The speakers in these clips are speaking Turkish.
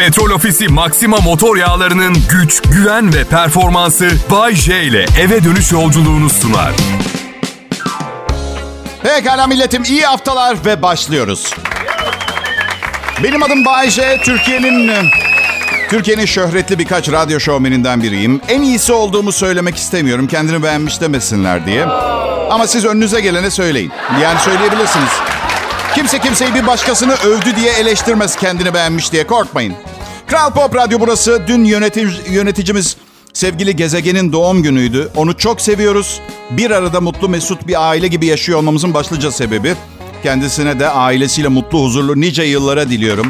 Petrol Ofisi Maxima motor yağlarının güç, güven ve performansı Bay J ile eve dönüş yolculuğunu sunar. Pekala milletim iyi haftalar ve başlıyoruz. Benim adım Bay J. Türkiye'nin Türkiye'nin şöhretli birkaç radyo şovmeninden biriyim. En iyisi olduğumu söylemek istemiyorum. Kendini beğenmiş demesinler diye. Ama siz önünüze gelene söyleyin. Yani söyleyebilirsiniz. Kimse kimseyi bir başkasını övdü diye eleştirmez kendini beğenmiş diye korkmayın. Kral Pop Radyo burası. Dün yönetim, yöneticimiz sevgili gezegenin doğum günüydü. Onu çok seviyoruz. Bir arada mutlu mesut bir aile gibi yaşıyor olmamızın başlıca sebebi. Kendisine de ailesiyle mutlu huzurlu nice yıllara diliyorum.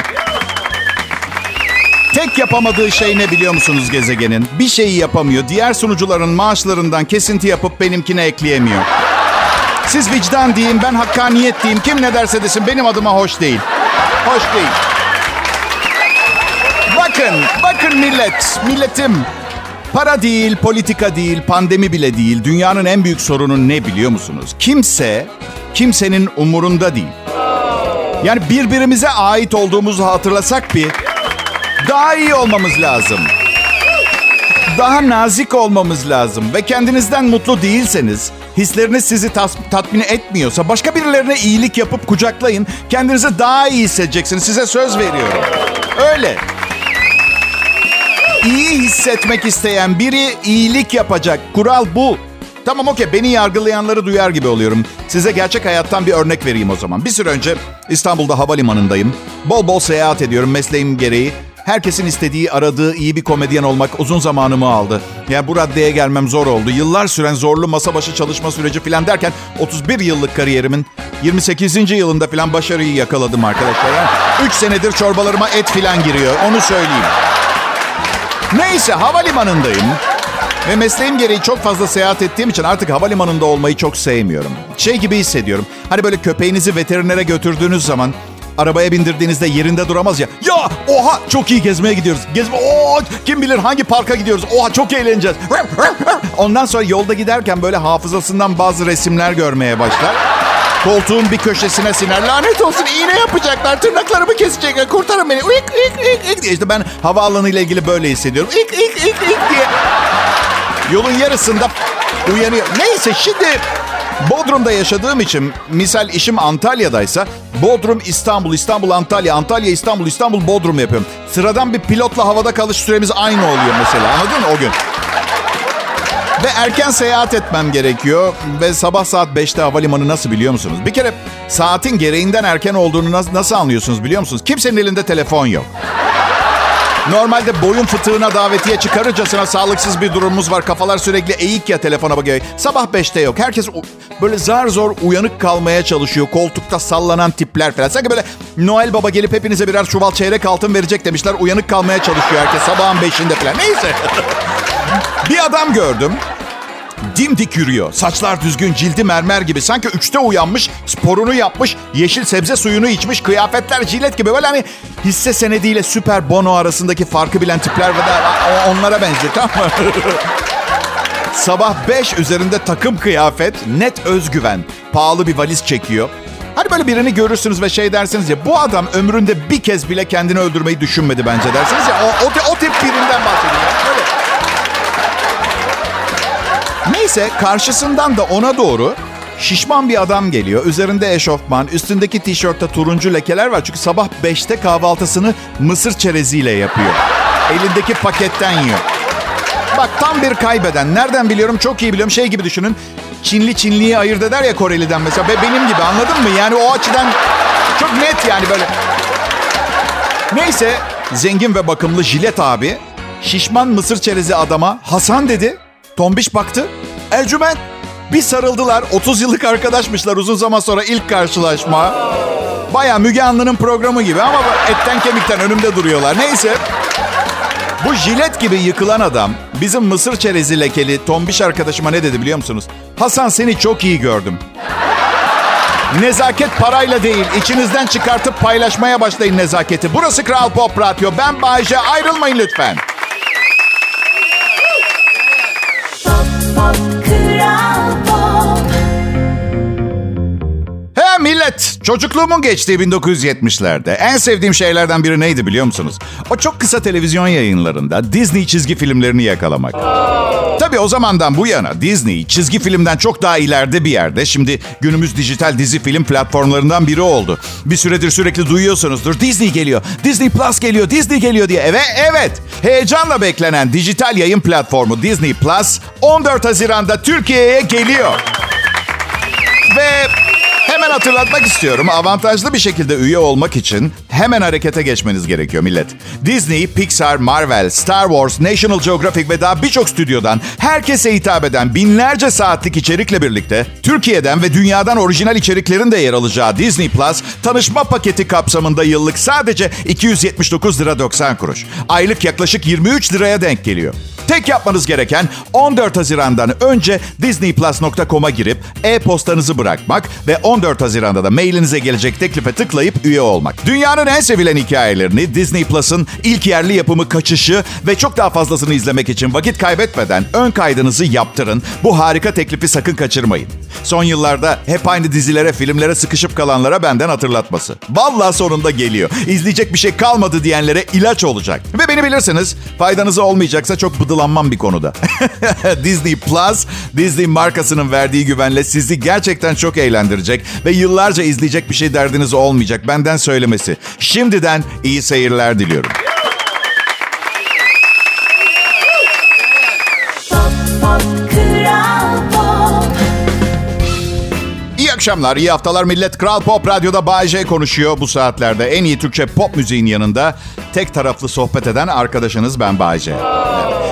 Tek yapamadığı şey ne biliyor musunuz gezegenin? Bir şeyi yapamıyor. Diğer sunucuların maaşlarından kesinti yapıp benimkine ekleyemiyor. Siz vicdan deyin, ben hakkaniyet diyeyim. Kim ne derse desin benim adıma hoş değil. Hoş değil. Bakın, bakın millet, milletim. Para değil, politika değil, pandemi bile değil. Dünyanın en büyük sorunu ne biliyor musunuz? Kimse, kimsenin umurunda değil. Yani birbirimize ait olduğumuzu hatırlasak bir daha iyi olmamız lazım. Daha nazik olmamız lazım ve kendinizden mutlu değilseniz, hisleriniz sizi tas- tatmin etmiyorsa başka birilerine iyilik yapıp kucaklayın. Kendinizi daha iyi hissedeceksiniz. Size söz veriyorum. Öyle. İyi hissetmek isteyen biri iyilik yapacak. Kural bu. Tamam okey beni yargılayanları duyar gibi oluyorum. Size gerçek hayattan bir örnek vereyim o zaman. Bir süre önce İstanbul'da havalimanındayım. Bol bol seyahat ediyorum mesleğim gereği. Herkesin istediği, aradığı iyi bir komedyen olmak uzun zamanımı aldı. Yani bu raddeye gelmem zor oldu. Yıllar süren zorlu masa başı çalışma süreci falan derken 31 yıllık kariyerimin 28. yılında falan başarıyı yakaladım arkadaşlar. Yani 3 senedir çorbalarıma et falan giriyor. Onu söyleyeyim. Neyse havalimanındayım. Ve mesleğim gereği çok fazla seyahat ettiğim için artık havalimanında olmayı çok sevmiyorum. Şey gibi hissediyorum. Hani böyle köpeğinizi veterinere götürdüğünüz zaman arabaya bindirdiğinizde yerinde duramaz ya. Ya oha çok iyi gezmeye gidiyoruz. Gezme oha kim bilir hangi parka gidiyoruz. Oha çok eğleneceğiz. Ondan sonra yolda giderken böyle hafızasından bazı resimler görmeye başlar. Koltuğun bir köşesine siner. Lanet olsun iğne yapacaklar. Tırnaklarımı kesecekler. Kurtarın beni. İk, ik, ik, ik diye. İşte ben havaalanı ile ilgili böyle hissediyorum. İk, ik, ik, ik diye. Yolun yarısında uyanıyor. Neyse şimdi Bodrum'da yaşadığım için misal işim Antalya'daysa Bodrum İstanbul, İstanbul Antalya, Antalya İstanbul, İstanbul Bodrum yapıyorum. Sıradan bir pilotla havada kalış süremiz aynı oluyor mesela anladın mı o gün? Ve erken seyahat etmem gerekiyor. Ve sabah saat 5'te havalimanı nasıl biliyor musunuz? Bir kere saatin gereğinden erken olduğunu nasıl, nasıl anlıyorsunuz biliyor musunuz? Kimsenin elinde telefon yok. Normalde boyun fıtığına davetiye çıkarırcasına sağlıksız bir durumumuz var. Kafalar sürekli eğik ya telefona bakıyor. Sabah 5'te yok. Herkes böyle zar zor uyanık kalmaya çalışıyor. Koltukta sallanan tipler falan. Sanki böyle Noel Baba gelip hepinize birer çuval çeyrek altın verecek demişler. Uyanık kalmaya çalışıyor herkes sabahın 5'inde falan. Neyse. Bir adam gördüm. Dimdik yürüyor. Saçlar düzgün, cildi mermer gibi. Sanki üçte uyanmış, sporunu yapmış, yeşil sebze suyunu içmiş, kıyafetler jilet gibi. Böyle hani hisse senediyle süper bono arasındaki farkı bilen tipler ve onlara benziyor tamam mı? Sabah 5 üzerinde takım kıyafet, net özgüven. Pahalı bir valiz çekiyor. Hani böyle birini görürsünüz ve şey dersiniz ya bu adam ömründe bir kez bile kendini öldürmeyi düşünmedi bence dersiniz ya. O, o, o tip birinden bahsediyorum. Neyse karşısından da ona doğru şişman bir adam geliyor. Üzerinde eşofman, üstündeki tişörtte turuncu lekeler var. Çünkü sabah 5'te kahvaltısını mısır çereziyle yapıyor. Elindeki paketten yiyor. Bak tam bir kaybeden. Nereden biliyorum? Çok iyi biliyorum. Şey gibi düşünün. Çinli Çinliyi ayırt eder ya Koreli'den mesela. Ve benim gibi anladın mı? Yani o açıdan çok net yani böyle. Neyse zengin ve bakımlı jilet abi şişman mısır çerezi adama Hasan dedi. Tombiş baktı. Ercüment. Bir sarıldılar. 30 yıllık arkadaşmışlar uzun zaman sonra ilk karşılaşma. Baya Müge Anlı'nın programı gibi ama etten kemikten önümde duruyorlar. Neyse. Bu jilet gibi yıkılan adam bizim mısır çerezi lekeli tombiş arkadaşıma ne dedi biliyor musunuz? Hasan seni çok iyi gördüm. Nezaket parayla değil, içinizden çıkartıp paylaşmaya başlayın nezaketi. Burası Kral Pop Radyo. Ben Bayece. Ayrılmayın lütfen. Millet, çocukluğumun geçtiği 1970'lerde en sevdiğim şeylerden biri neydi biliyor musunuz? O çok kısa televizyon yayınlarında Disney çizgi filmlerini yakalamak. Tabii o zamandan bu yana Disney çizgi filmden çok daha ileride bir yerde. Şimdi günümüz dijital dizi film platformlarından biri oldu. Bir süredir sürekli duyuyorsunuzdur. Disney geliyor, Disney Plus geliyor, Disney geliyor diye. Ve evet, heyecanla beklenen dijital yayın platformu Disney Plus 14 Haziran'da Türkiye'ye geliyor. Ve hemen hatırlatmak istiyorum. Avantajlı bir şekilde üye olmak için hemen harekete geçmeniz gerekiyor millet. Disney, Pixar, Marvel, Star Wars, National Geographic ve daha birçok stüdyodan herkese hitap eden binlerce saatlik içerikle birlikte Türkiye'den ve dünyadan orijinal içeriklerin de yer alacağı Disney Plus tanışma paketi kapsamında yıllık sadece 279 lira 90 kuruş. Aylık yaklaşık 23 liraya denk geliyor. Tek yapmanız gereken 14 Haziran'dan önce disneyplus.com'a girip e-postanızı bırakmak ve 14 Haziran'da da mailinize gelecek teklife tıklayıp üye olmak. Dünyanın en sevilen hikayelerini Disney Plus'ın ilk yerli yapımı kaçışı ve çok daha fazlasını izlemek için vakit kaybetmeden ön kaydınızı yaptırın. Bu harika teklifi sakın kaçırmayın. Son yıllarda hep aynı dizilere, filmlere sıkışıp kalanlara benden hatırlatması. Vallahi sonunda geliyor. İzleyecek bir şey kalmadı diyenlere ilaç olacak. Ve beni bilirsiniz, faydanıza olmayacaksa çok bıdılanmam bir konuda. Disney Plus, Disney markasının verdiği güvenle sizi gerçekten çok eğlendirecek ve yıllarca izleyecek bir şey derdiniz olmayacak. Benden söylemesi. Şimdiden iyi seyirler diliyorum. Akşamlar, iyi haftalar millet. Kral Pop Radyo'da Bay J konuşuyor bu saatlerde. En iyi Türkçe pop müziğin yanında tek taraflı sohbet eden arkadaşınız ben Bay J.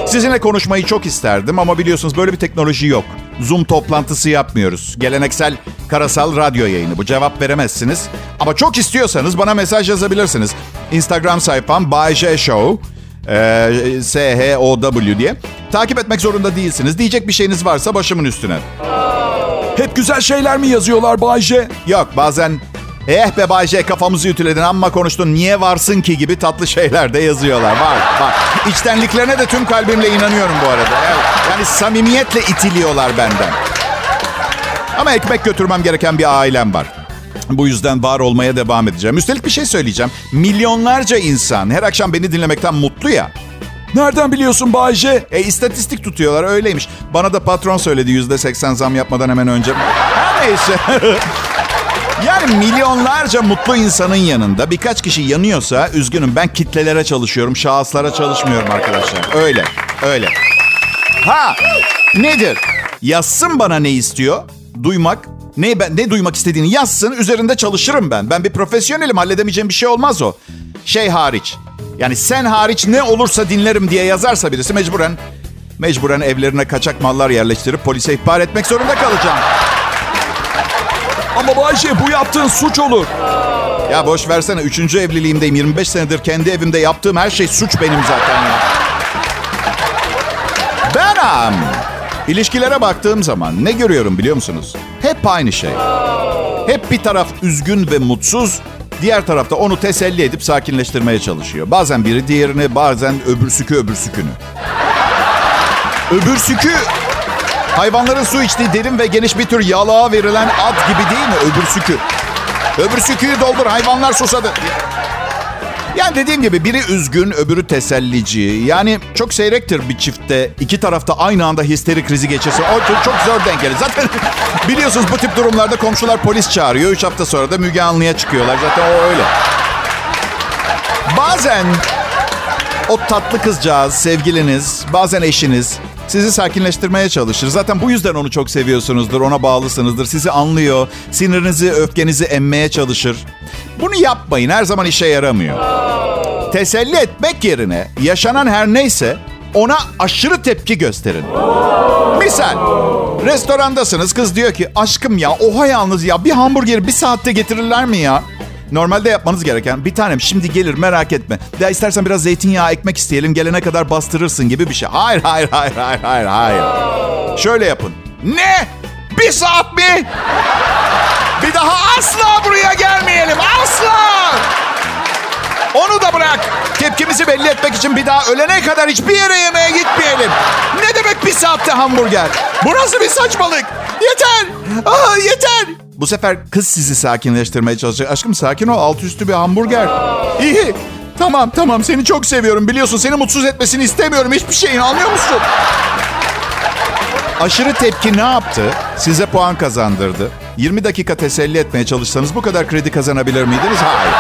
Sizinle konuşmayı çok isterdim ama biliyorsunuz böyle bir teknoloji yok. Zoom toplantısı yapmıyoruz. Geleneksel karasal radyo yayını. Bu cevap veremezsiniz. Ama çok istiyorsanız bana mesaj yazabilirsiniz. Instagram sayfam Bay J Show. Ee, S-H-O-W diye. Takip etmek zorunda değilsiniz. Diyecek bir şeyiniz varsa başımın üstüne. Hep güzel şeyler mi yazıyorlar Bayce? Yok bazen eh be Bayce kafamızı ütüledin amma konuştun niye varsın ki gibi tatlı şeyler de yazıyorlar. Var bak içtenliklerine de tüm kalbimle inanıyorum bu arada. Yani samimiyetle itiliyorlar benden. Ama ekmek götürmem gereken bir ailem var. Bu yüzden var olmaya devam edeceğim. Üstelik bir şey söyleyeceğim. Milyonlarca insan her akşam beni dinlemekten mutlu ya. Nereden biliyorsun Bayce? E istatistik tutuyorlar öyleymiş. Bana da patron söyledi yüzde seksen zam yapmadan hemen önce. Her neyse. yani milyonlarca mutlu insanın yanında birkaç kişi yanıyorsa üzgünüm ben kitlelere çalışıyorum. Şahıslara çalışmıyorum arkadaşlar. Öyle, öyle. Ha nedir? Yazsın bana ne istiyor? Duymak. Ne, ben, ne duymak istediğini yazsın. Üzerinde çalışırım ben. Ben bir profesyonelim. Halledemeyeceğim bir şey olmaz o. Şey hariç. Yani sen hariç ne olursa dinlerim diye yazarsa birisi mecburen mecburen evlerine kaçak mallar yerleştirip polise ihbar etmek zorunda kalacağım. Ama Bayce bu yaptığın suç olur. Ya boş versene. Üçüncü evliliğimdeyim. 25 senedir kendi evimde yaptığım her şey suç benim zaten ya. Benim. İlişkilere baktığım zaman ne görüyorum biliyor musunuz? Hep aynı şey. Hep bir taraf üzgün ve mutsuz, Diğer tarafta onu teselli edip sakinleştirmeye çalışıyor. Bazen biri diğerini, bazen öbürsükü öbürsükünü. Öbürsükü hayvanların su içtiği derin ve geniş bir tür yalağa verilen ad gibi değil mi öbürsükü? Öbürsüküyü doldur hayvanlar susadı. Yani dediğim gibi biri üzgün, öbürü tesellici. Yani çok seyrektir bir çiftte iki tarafta aynı anda histeri krizi geçirse. O çok, çok zor denk gelir. Zaten biliyorsunuz bu tip durumlarda komşular polis çağırıyor. Üç hafta sonra da Müge Anlı'ya çıkıyorlar. Zaten o öyle. Bazen o tatlı kızcağız, sevgiliniz, bazen eşiniz sizi sakinleştirmeye çalışır. Zaten bu yüzden onu çok seviyorsunuzdur, ona bağlısınızdır. Sizi anlıyor, sinirinizi, öfkenizi emmeye çalışır. Bunu yapmayın, her zaman işe yaramıyor. Teselli etmek yerine yaşanan her neyse ona aşırı tepki gösterin. Misal, restorandasınız, kız diyor ki aşkım ya oha yalnız ya bir hamburgeri bir saatte getirirler mi ya? Normalde yapmanız gereken bir tanem şimdi gelir merak etme. Ya istersen biraz zeytinyağı ekmek isteyelim gelene kadar bastırırsın gibi bir şey. Hayır hayır hayır hayır hayır hayır. Şöyle yapın. Ne? Bir saat mi? Bir daha asla buraya gelmeyelim asla. Onu da bırak. Tepkimizi belli etmek için bir daha ölene kadar hiçbir yere yemeğe gitmeyelim. Ne demek bir saatte hamburger? Burası bir saçmalık. Yeter. Aa, yeter. Bu sefer kız sizi sakinleştirmeye çalışacak. Aşkım sakin ol alt üstü bir hamburger. İyi. Tamam tamam seni çok seviyorum biliyorsun. Seni mutsuz etmesini istemiyorum hiçbir şeyin anlıyor musun? Aşırı tepki ne yaptı? Size puan kazandırdı. 20 dakika teselli etmeye çalışsanız bu kadar kredi kazanabilir miydiniz? Hayır.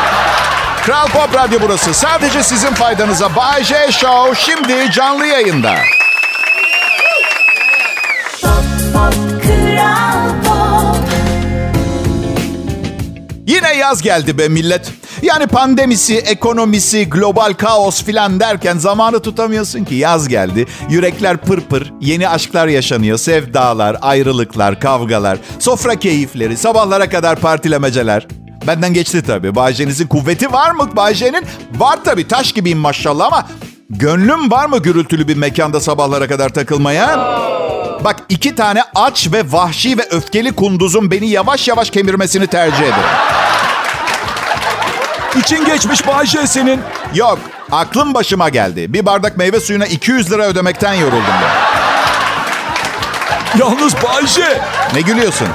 Kral Pop Radyo burası. Sadece sizin faydanıza Bay J Show şimdi canlı yayında. Yine yaz geldi be millet. Yani pandemisi, ekonomisi, global kaos filan derken zamanı tutamıyorsun ki. Yaz geldi. Yürekler pırpır, yeni aşklar yaşanıyor. Sevdalar, ayrılıklar, kavgalar, sofra keyifleri, sabahlara kadar partilemeceler. Benden geçti tabii. Bayce'nizin kuvveti var mı Bayce'nin? Var tabii. Taş gibiyim maşallah ama gönlüm var mı gürültülü bir mekanda sabahlara kadar takılmaya? Bak iki tane aç ve vahşi ve öfkeli kunduzun beni yavaş yavaş kemirmesini tercih ederim. İçin geçmiş Bayce senin. Yok, aklım başıma geldi. Bir bardak meyve suyuna 200 lira ödemekten yoruldum ben. Yalnız Bayce. Ne gülüyorsun?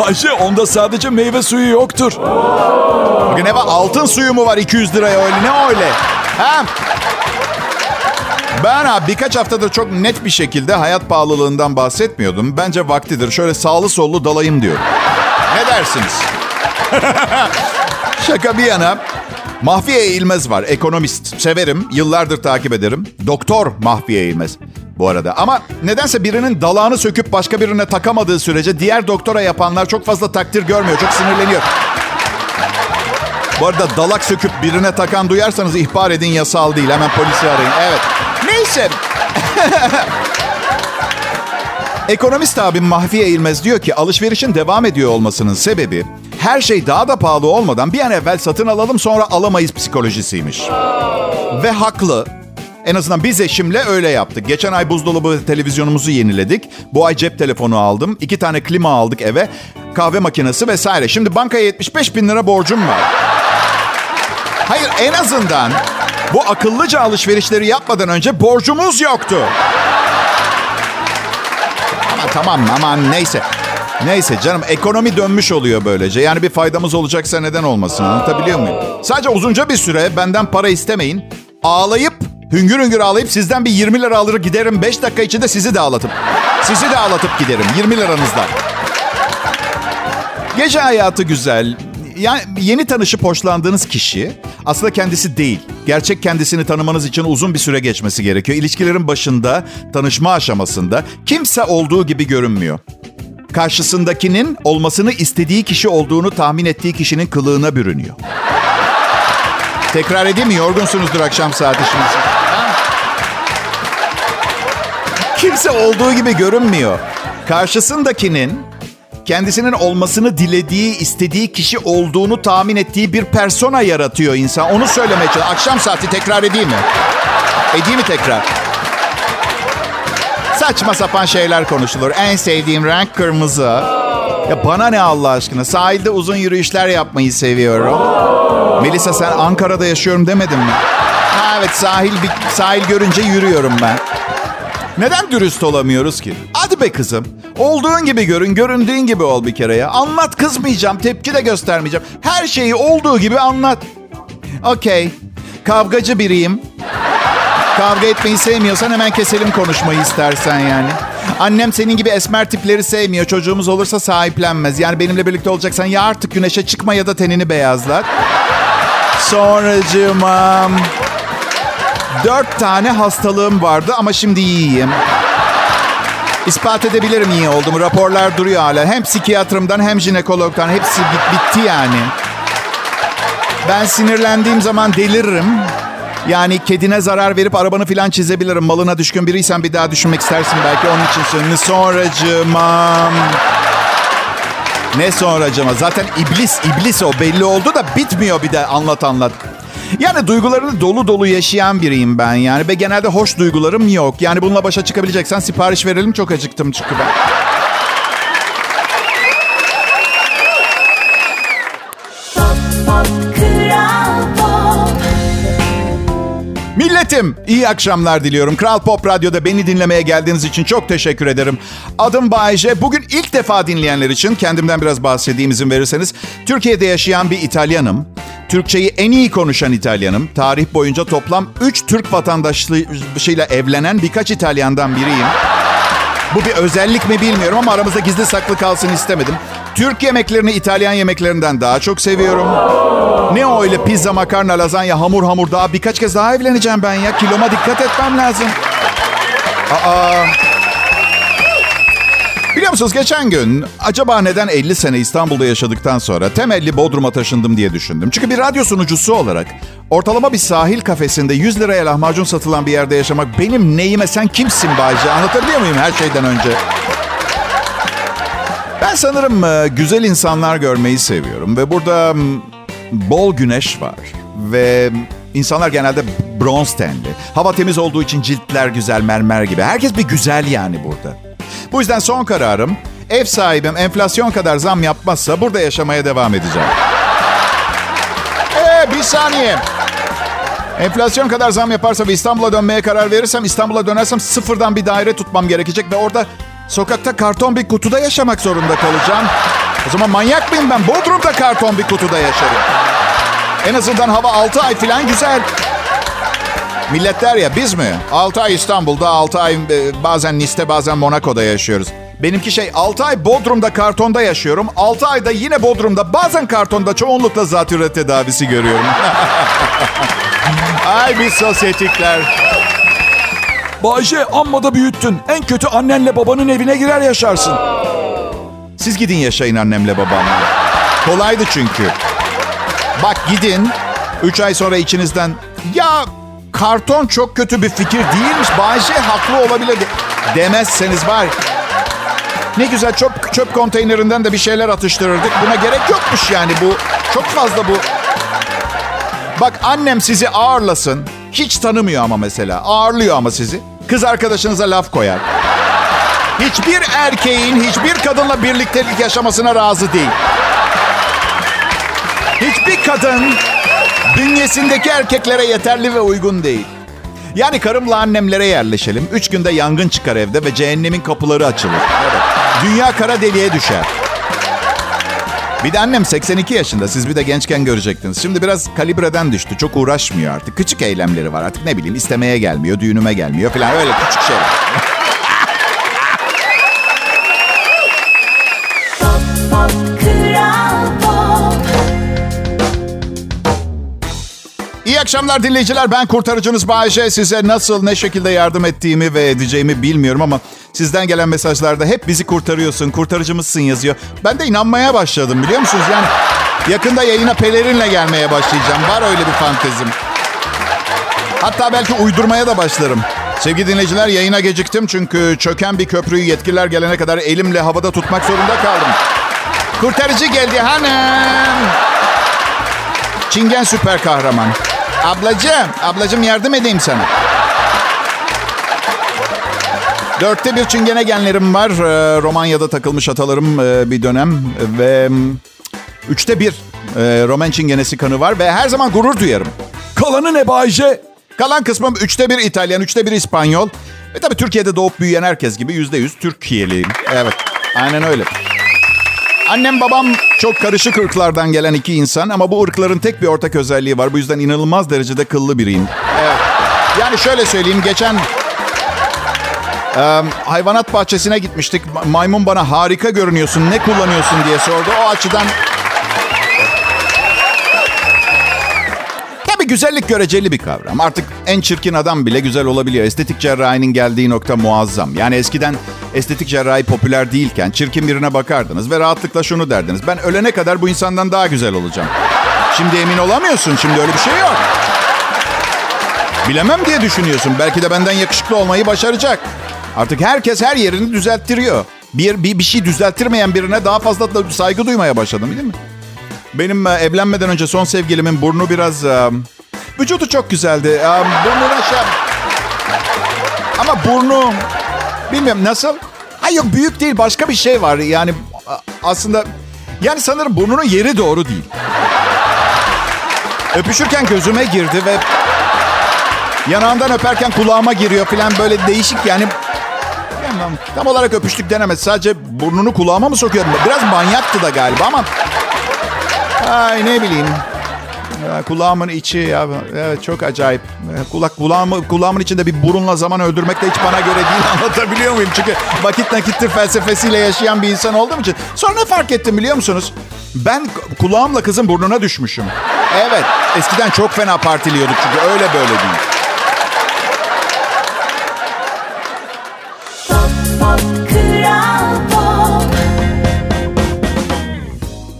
Bayce onda sadece meyve suyu yoktur. Bugün ne var? Altın suyu mu var 200 liraya öyle? Ne öyle? Ha? Ben abi birkaç haftadır çok net bir şekilde hayat pahalılığından bahsetmiyordum. Bence vaktidir. Şöyle sağlı sollu dalayım diyorum. Ne dersiniz? Şaka bir yana. Mahfiye İlmez var. Ekonomist. Severim. Yıllardır takip ederim. Doktor Mahfiye İlmez. Bu arada. Ama nedense birinin dalağını söküp başka birine takamadığı sürece diğer doktora yapanlar çok fazla takdir görmüyor. Çok sinirleniyor. Bu arada dalak söküp birine takan duyarsanız ihbar edin yasal değil. Hemen polisi arayın. Evet. Neyse. Ekonomist abim Mahfiye İlmez diyor ki alışverişin devam ediyor olmasının sebebi her şey daha da pahalı olmadan bir an evvel satın alalım sonra alamayız psikolojisiymiş. Ve haklı. En azından biz eşimle öyle yaptık. Geçen ay buzdolabı televizyonumuzu yeniledik. Bu ay cep telefonu aldım. iki tane klima aldık eve. Kahve makinesi vesaire. Şimdi bankaya 75 bin lira borcum var. Hayır en azından bu akıllıca alışverişleri yapmadan önce borcumuz yoktu. Ama tamam aman neyse. Neyse canım ekonomi dönmüş oluyor böylece. Yani bir faydamız olacaksa neden olmasın anlatabiliyor muyum? Sadece uzunca bir süre benden para istemeyin. Ağlayıp hüngür hüngür ağlayıp sizden bir 20 lira alır giderim. 5 dakika içinde sizi de ağlatıp. Sizi de ağlatıp giderim 20 liranızla. Gece hayatı güzel. Yani yeni tanışıp hoşlandığınız kişi aslında kendisi değil. Gerçek kendisini tanımanız için uzun bir süre geçmesi gerekiyor. İlişkilerin başında, tanışma aşamasında kimse olduğu gibi görünmüyor karşısındakinin olmasını istediği kişi olduğunu tahmin ettiği kişinin kılığına bürünüyor. Tekrar edeyim mi? Yorgunsunuzdur akşam saati şimdi. Kimse olduğu gibi görünmüyor. Karşısındakinin kendisinin olmasını dilediği, istediği kişi olduğunu tahmin ettiği bir persona yaratıyor insan. Onu söylemeye çalışıyor. Akşam saati tekrar edeyim mi? Edeyim mi tekrar? Saçma sapan şeyler konuşulur. En sevdiğim renk kırmızı. Ya bana ne Allah aşkına? Sahilde uzun yürüyüşler yapmayı seviyorum. Melisa sen Ankara'da yaşıyorum demedin mi? Ha, evet sahil sahil görünce yürüyorum ben. Neden dürüst olamıyoruz ki? Be kızım. Olduğun gibi görün, göründüğün gibi ol bir kere ya. Anlat kızmayacağım, tepki de göstermeyeceğim. Her şeyi olduğu gibi anlat. Okey. Kavgacı biriyim. Kavga etmeyi sevmiyorsan hemen keselim konuşmayı istersen yani. Annem senin gibi esmer tipleri sevmiyor. Çocuğumuz olursa sahiplenmez. Yani benimle birlikte olacaksan ya artık güneşe çıkma ya da tenini beyazlat. Sonracığım... Dört tane hastalığım vardı ama şimdi iyiyim. İspat edebilirim iyi olduğumu. Raporlar duruyor hala. Hem psikiyatrımdan hem jinekologdan. Hepsi bit bitti yani. Ben sinirlendiğim zaman deliririm. Yani kedine zarar verip arabanı filan çizebilirim. Malına düşkün biriysen bir daha düşünmek istersin belki. Onun için söylüyorum. Sonracığıma... Ne sonracığıma? Zaten iblis, iblis o. Belli oldu da bitmiyor bir de anlat anlat. Yani duygularını dolu dolu yaşayan biriyim ben yani. Ve genelde hoş duygularım yok. Yani bununla başa çıkabileceksen sipariş verelim. Çok acıktım çünkü ben. Milletim, iyi akşamlar diliyorum. Kral Pop Radyo'da beni dinlemeye geldiğiniz için çok teşekkür ederim. Adım Bayece. Bugün ilk defa dinleyenler için kendimden biraz bahsedeyim izin verirseniz. Türkiye'de yaşayan bir İtalyanım. Türkçeyi en iyi konuşan İtalyanım. Tarih boyunca toplam 3 Türk vatandaşlığıyla evlenen birkaç İtalyandan biriyim. Bu bir özellik mi bilmiyorum ama aramızda gizli saklı kalsın istemedim. Türk yemeklerini İtalyan yemeklerinden daha çok seviyorum. Ne o öyle pizza, makarna, lazanya, hamur hamur daha birkaç kez daha evleneceğim ben ya. Kiloma dikkat etmem lazım. Aa. Biliyor musunuz geçen gün acaba neden 50 sene İstanbul'da yaşadıktan sonra temelli Bodrum'a taşındım diye düşündüm. Çünkü bir radyo sunucusu olarak ortalama bir sahil kafesinde 100 liraya lahmacun satılan bir yerde yaşamak benim neyime sen kimsin Bayce anlatabiliyor muyum her şeyden önce? Ben sanırım e, güzel insanlar görmeyi seviyorum ve burada bol güneş var ve insanlar genelde bronz tenli. Hava temiz olduğu için ciltler güzel mermer gibi. Herkes bir güzel yani burada. Bu yüzden son kararım ev sahibim enflasyon kadar zam yapmazsa burada yaşamaya devam edeceğim. Ee, bir saniye. Enflasyon kadar zam yaparsa ve İstanbul'a dönmeye karar verirsem İstanbul'a dönersem sıfırdan bir daire tutmam gerekecek ve orada sokakta karton bir kutuda yaşamak zorunda kalacağım. O zaman manyak mıyım ben? Bodrum'da karton bir kutuda yaşarım. En azından hava 6 ay falan güzel. Millet der ya biz mi? 6 ay İstanbul'da, 6 ay e, bazen Nice'te, bazen Monaco'da yaşıyoruz. Benimki şey 6 ay Bodrum'da kartonda yaşıyorum. 6 ayda yine Bodrum'da bazen kartonda çoğunlukla zatürre tedavisi görüyorum. ay biz sosyetikler. Bayce amma da büyüttün. En kötü annenle babanın evine girer yaşarsın. Siz gidin yaşayın annemle babamla. Kolaydı çünkü. Bak gidin. 3 ay sonra içinizden ya karton çok kötü bir fikir değilmiş. Bayce haklı olabilir demezseniz var. Ne güzel çöp, çöp konteynerinden de bir şeyler atıştırırdık. Buna gerek yokmuş yani bu. Çok fazla bu. Bak annem sizi ağırlasın. Hiç tanımıyor ama mesela. Ağırlıyor ama sizi. Kız arkadaşınıza laf koyar. Hiçbir erkeğin hiçbir kadınla birliktelik yaşamasına razı değil. Hiçbir kadın bünyesindeki erkeklere yeterli ve uygun değil. Yani karımla annemlere yerleşelim. Üç günde yangın çıkar evde ve cehennemin kapıları açılır. Evet. Dünya kara deliğe düşer. Bir de annem 82 yaşında. Siz bir de gençken görecektiniz. Şimdi biraz kalibreden düştü. Çok uğraşmıyor artık. Küçük eylemleri var artık. Ne bileyim istemeye gelmiyor, düğünüme gelmiyor falan. Öyle küçük şeyler. Akşamlar dinleyiciler. Ben kurtarıcınız Bayece. Size nasıl, ne şekilde yardım ettiğimi ve edeceğimi bilmiyorum ama sizden gelen mesajlarda hep bizi kurtarıyorsun, kurtarıcımızsın yazıyor. Ben de inanmaya başladım biliyor musunuz? Yani yakında yayına pelerinle gelmeye başlayacağım. Var öyle bir fantezim. Hatta belki uydurmaya da başlarım. Sevgili dinleyiciler yayına geciktim çünkü çöken bir köprüyü yetkililer gelene kadar elimle havada tutmak zorunda kaldım. Kurtarıcı geldi hanım. Çingen süper kahraman. Ablacığım, ablacığım yardım edeyim sana. Dörtte bir çingene genlerim var. Ee, Romanya'da takılmış atalarım e, bir dönem. Ve üçte bir e, Roman çingenesi kanı var. Ve her zaman gurur duyarım. Kalanı ne Bayce? Kalan kısmım üçte bir İtalyan, üçte bir İspanyol. Ve tabii Türkiye'de doğup büyüyen herkes gibi yüzde yüz Türkiye'liyim. Evet, aynen öyle. Annem babam çok karışık ırklardan gelen iki insan ama bu ırkların tek bir ortak özelliği var. Bu yüzden inanılmaz derecede kıllı biriyim. Evet. Yani şöyle söyleyeyim geçen e, hayvanat bahçesine gitmiştik. Maymun bana harika görünüyorsun ne kullanıyorsun diye sordu. O açıdan Tabii güzellik göreceli bir kavram. Artık en çirkin adam bile güzel olabiliyor. Estetik cerrahinin geldiği nokta muazzam. Yani eskiden estetik cerrahi popüler değilken çirkin birine bakardınız ve rahatlıkla şunu derdiniz. Ben ölene kadar bu insandan daha güzel olacağım. Şimdi emin olamıyorsun. Şimdi öyle bir şey yok. Bilemem diye düşünüyorsun. Belki de benden yakışıklı olmayı başaracak. Artık herkes her yerini düzelttiriyor. Bir, bir, bir şey düzelttirmeyen birine daha fazla saygı duymaya başladım değil mi? Benim evlenmeden önce son sevgilimin burnu biraz... Um, vücudu çok güzeldi. Um, burnuna şey... Ama burnu... Bilmiyorum nasıl? Hayır yok büyük değil başka bir şey var. Yani aslında... Yani sanırım burnunun yeri doğru değil. Öpüşürken gözüme girdi ve... Yanağından öperken kulağıma giriyor falan böyle değişik yani. Tam olarak öpüştük denemez. Sadece burnunu kulağıma mı sokuyor? Biraz manyaktı da galiba ama... Ay ne bileyim. Ya, kulağımın içi ya. Evet çok acayip. Kulak kulağımı, kulağımın içinde bir burunla zaman öldürmek de hiç bana göre değil. Anlatabiliyor muyum? Çünkü vakit nakittir felsefesiyle yaşayan bir insan olduğum için. Sonra ne fark ettim biliyor musunuz? Ben kulağımla kızın burnuna düşmüşüm. Evet. Eskiden çok fena partiliyorduk çünkü öyle böyle değil.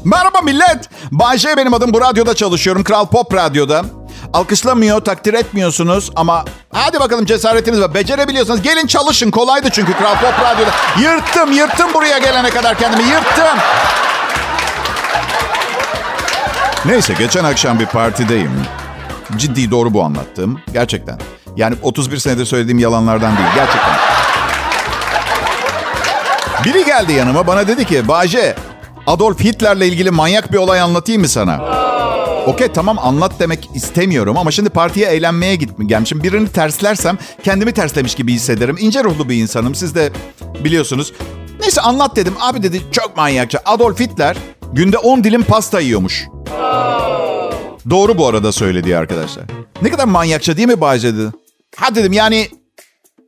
Merhaba millet. Bayşe benim adım. Bu radyoda çalışıyorum. Kral Pop Radyo'da. Alkışlamıyor, takdir etmiyorsunuz ama hadi bakalım cesaretiniz var. Becerebiliyorsanız gelin çalışın. Kolaydı çünkü Kral Pop Radyo'da. Yırttım, yırttım buraya gelene kadar kendimi. Yırttım. Neyse geçen akşam bir partideyim. Ciddi doğru bu anlattığım. Gerçekten. Yani 31 senedir söylediğim yalanlardan değil. Gerçekten. Biri geldi yanıma bana dedi ki Bahçe Adolf Hitler'le ilgili manyak bir olay anlatayım mı sana? Okey tamam anlat demek istemiyorum ama şimdi partiye eğlenmeye gitmeyeceğim. Şimdi birini terslersem kendimi terslemiş gibi hissederim. İnce ruhlu bir insanım siz de biliyorsunuz. Neyse anlat dedim. Abi dedi çok manyakça. Adolf Hitler günde 10 dilim pasta yiyormuş. Doğru bu arada söylediği arkadaşlar. Ne kadar manyakça değil mi Bahçe dedi. Ha dedim yani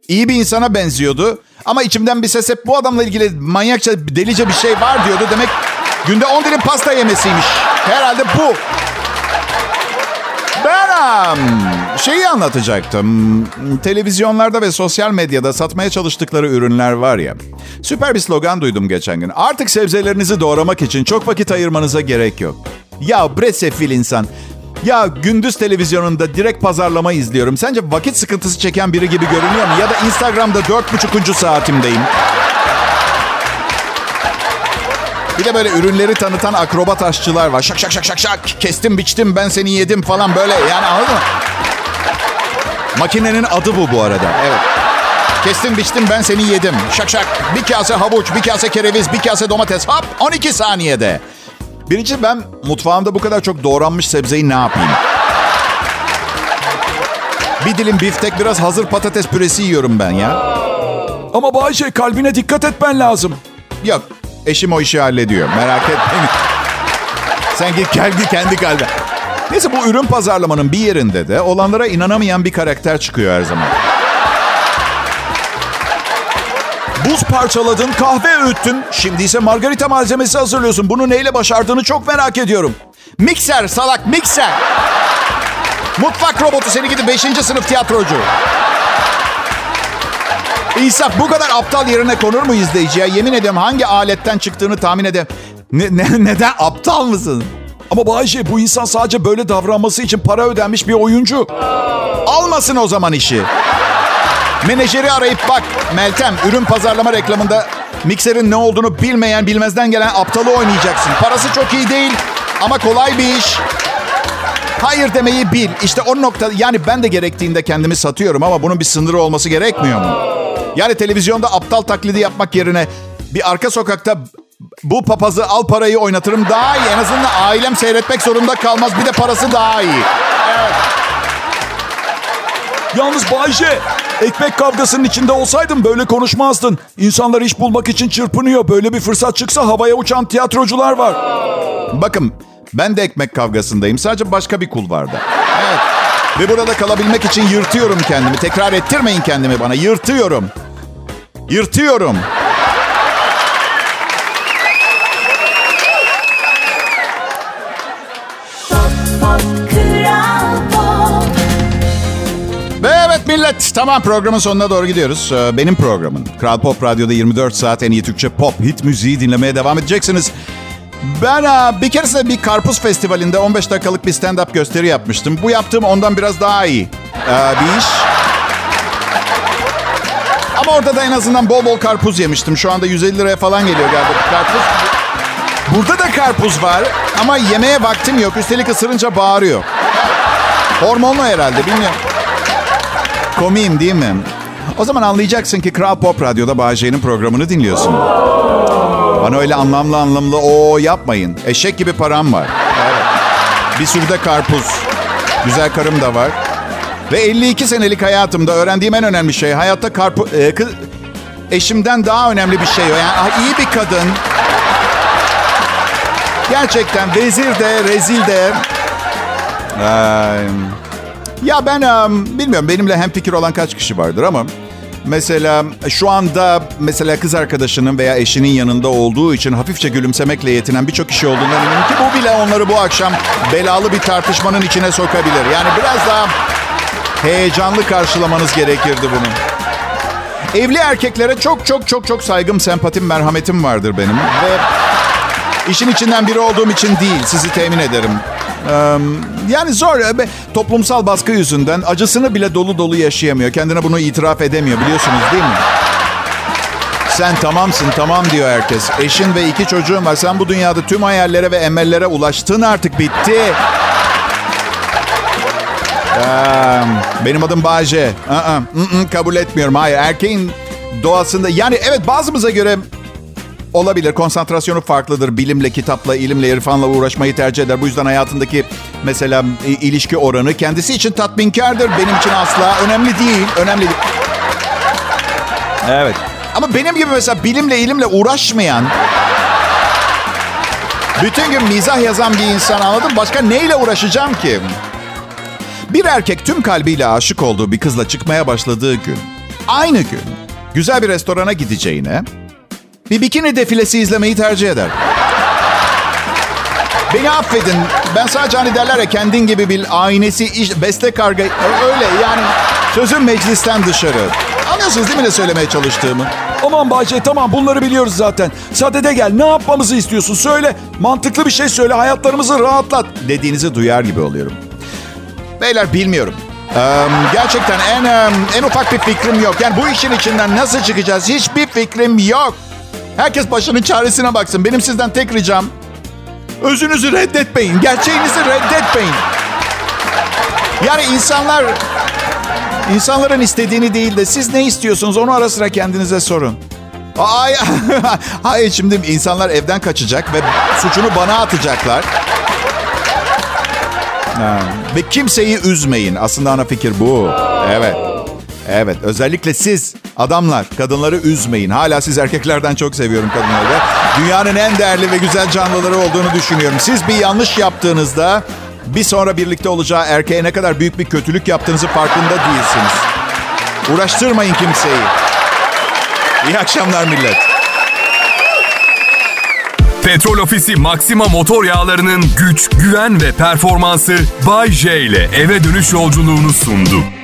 iyi bir insana benziyordu. Ama içimden bir ses hep bu adamla ilgili manyakça, delice bir şey var diyordu. Demek günde 10 dilim pasta yemesiymiş. Herhalde bu. Ben şeyi anlatacaktım. Televizyonlarda ve sosyal medyada satmaya çalıştıkları ürünler var ya. Süper bir slogan duydum geçen gün. Artık sebzelerinizi doğramak için çok vakit ayırmanıza gerek yok. Ya bre sefil insan. Ya gündüz televizyonunda direkt pazarlama izliyorum. Sence vakit sıkıntısı çeken biri gibi görünüyor mu? Ya da Instagram'da dört buçukuncu saatimdeyim. Bir de böyle ürünleri tanıtan akrobat aşçılar var. Şak şak şak şak şak. Kestim biçtim ben seni yedim falan böyle. Yani anladın mı? Makinenin adı bu bu arada. Evet. Kestim biçtim ben seni yedim. Şak şak. Bir kase havuç, bir kase kereviz, bir kase domates. Hop 12 saniyede. Birinci ben mutfağımda bu kadar çok doğranmış sebzeyi ne yapayım? Bir dilim biftek biraz hazır patates püresi yiyorum ben ya. Ama Bayşe kalbine dikkat etmen lazım. Yok eşim o işi hallediyor merak etmeyin. Sen git kendi kendi kalbe. Neyse bu ürün pazarlamanın bir yerinde de olanlara inanamayan bir karakter çıkıyor her zaman. Buz parçaladın, kahve öğüttün. Şimdi ise margarita malzemesi hazırlıyorsun. Bunu neyle başardığını çok merak ediyorum. Mikser salak, mikser. Mutfak robotu seni gidi 5. sınıf tiyatrocu. İnsaf bu kadar aptal yerine konur mu izleyiciye? Yemin ediyorum hangi aletten çıktığını tahmin edem. Ne, ne, neden aptal mısın? Ama Bayşe bu insan sadece böyle davranması için para ödenmiş bir oyuncu. Almasın o zaman işi. Menajeri arayıp bak Meltem ürün pazarlama reklamında mikserin ne olduğunu bilmeyen bilmezden gelen aptalı oynayacaksın. Parası çok iyi değil ama kolay bir iş. Hayır demeyi bil. İşte o nokta yani ben de gerektiğinde kendimi satıyorum ama bunun bir sınırı olması gerekmiyor mu? Yani televizyonda aptal taklidi yapmak yerine bir arka sokakta bu papazı al parayı oynatırım daha iyi. En azından ailem seyretmek zorunda kalmaz. Bir de parası daha iyi. Evet. Yalnız Bayşe ekmek kavgasının içinde olsaydın böyle konuşmazdın. İnsanlar iş bulmak için çırpınıyor. Böyle bir fırsat çıksa havaya uçan tiyatrocular var. Bakın ben de ekmek kavgasındayım. Sadece başka bir kulvarda. Evet. Ve burada kalabilmek için yırtıyorum kendimi. Tekrar ettirmeyin kendimi bana. Yırtıyorum. Yırtıyorum. Evet tamam programın sonuna doğru gidiyoruz. Ee, Benim programım. Kral Pop Radyo'da 24 saat en iyi Türkçe pop hit müziği dinlemeye devam edeceksiniz. Ben e, bir keresinde bir karpuz festivalinde 15 dakikalık bir stand-up gösteri yapmıştım. Bu yaptığım ondan biraz daha iyi ee, bir iş. Ama orada da en azından bol bol karpuz yemiştim. Şu anda 150 liraya falan geliyor galiba karpuz. Burada da karpuz var ama yemeye vaktim yok. Üstelik ısırınca bağırıyor. Hormonlu herhalde bilmiyorum. Komiyim değil mi? O zaman anlayacaksın ki Kral Pop Radyo'da Bağcay'ın programını dinliyorsun. Bana öyle anlamlı anlamlı o yapmayın. Eşek gibi param var. Bir sürü de karpuz. Güzel karım da var. Ve 52 senelik hayatımda öğrendiğim en önemli şey hayatta karpu, e, kız, eşimden daha önemli bir şey. Yani iyi bir kadın. Gerçekten vezir de, rezil de. Ee, ya ben um, bilmiyorum benimle hem fikir olan kaç kişi vardır ama mesela şu anda mesela kız arkadaşının veya eşinin yanında olduğu için hafifçe gülümsemekle yetinen birçok kişi olduğundan eminim ki bu bile onları bu akşam belalı bir tartışmanın içine sokabilir. Yani biraz daha heyecanlı karşılamanız gerekirdi bunu. Evli erkeklere çok çok çok çok saygım, sempatim, merhametim vardır benim ve işin içinden biri olduğum için değil, sizi temin ederim. Yani zor. Toplumsal baskı yüzünden acısını bile dolu dolu yaşayamıyor. Kendine bunu itiraf edemiyor biliyorsunuz değil mi? Sen tamamsın tamam diyor herkes. Eşin ve iki çocuğun var. Sen bu dünyada tüm hayallere ve emellere ulaştın artık bitti. benim adım Bayce. kabul etmiyorum. Hayır erkeğin doğasında yani evet bazımıza göre Olabilir. Konsantrasyonu farklıdır. Bilimle, kitapla, ilimle, irfanla uğraşmayı tercih eder. Bu yüzden hayatındaki mesela ilişki oranı kendisi için tatminkardır. Benim için asla önemli değil. Önemli değil. Evet. Ama benim gibi mesela bilimle, ilimle uğraşmayan bütün gün mizah yazan bir insan anladın Başka neyle uğraşacağım ki? Bir erkek tüm kalbiyle aşık olduğu bir kızla çıkmaya başladığı gün, aynı gün güzel bir restorana gideceğine bir bikini defilesi izlemeyi tercih eder. Beni affedin. Ben sadece hani derler ya kendin gibi bir aynesi, iş, beste karga. Öyle yani sözün meclisten dışarı. Anlıyorsunuz değil mi ne söylemeye çalıştığımı? Aman Bahçe tamam bunları biliyoruz zaten. Sadede gel ne yapmamızı istiyorsun söyle. Mantıklı bir şey söyle hayatlarımızı rahatlat. Dediğinizi duyar gibi oluyorum. Beyler bilmiyorum. Ee, gerçekten en en ufak bir fikrim yok. Yani bu işin içinden nasıl çıkacağız hiçbir fikrim yok. Herkes başının çaresine baksın. Benim sizden tek ricam özünüzü reddetmeyin. Gerçeğinizi reddetmeyin. Yani insanlar insanların istediğini değil de siz ne istiyorsunuz onu ara sıra kendinize sorun. Ay, hayır şimdi insanlar evden kaçacak ve suçunu bana atacaklar. Ha. Ve kimseyi üzmeyin. Aslında ana fikir bu. Evet. Evet özellikle siz adamlar kadınları üzmeyin. Hala siz erkeklerden çok seviyorum kadınları. Dünyanın en değerli ve güzel canlıları olduğunu düşünüyorum. Siz bir yanlış yaptığınızda bir sonra birlikte olacağı erkeğe ne kadar büyük bir kötülük yaptığınızı farkında değilsiniz. Uğraştırmayın kimseyi. İyi akşamlar millet. Petrol Ofisi Maxima motor yağlarının güç, güven ve performansı Bay J ile eve dönüş yolculuğunu sundu.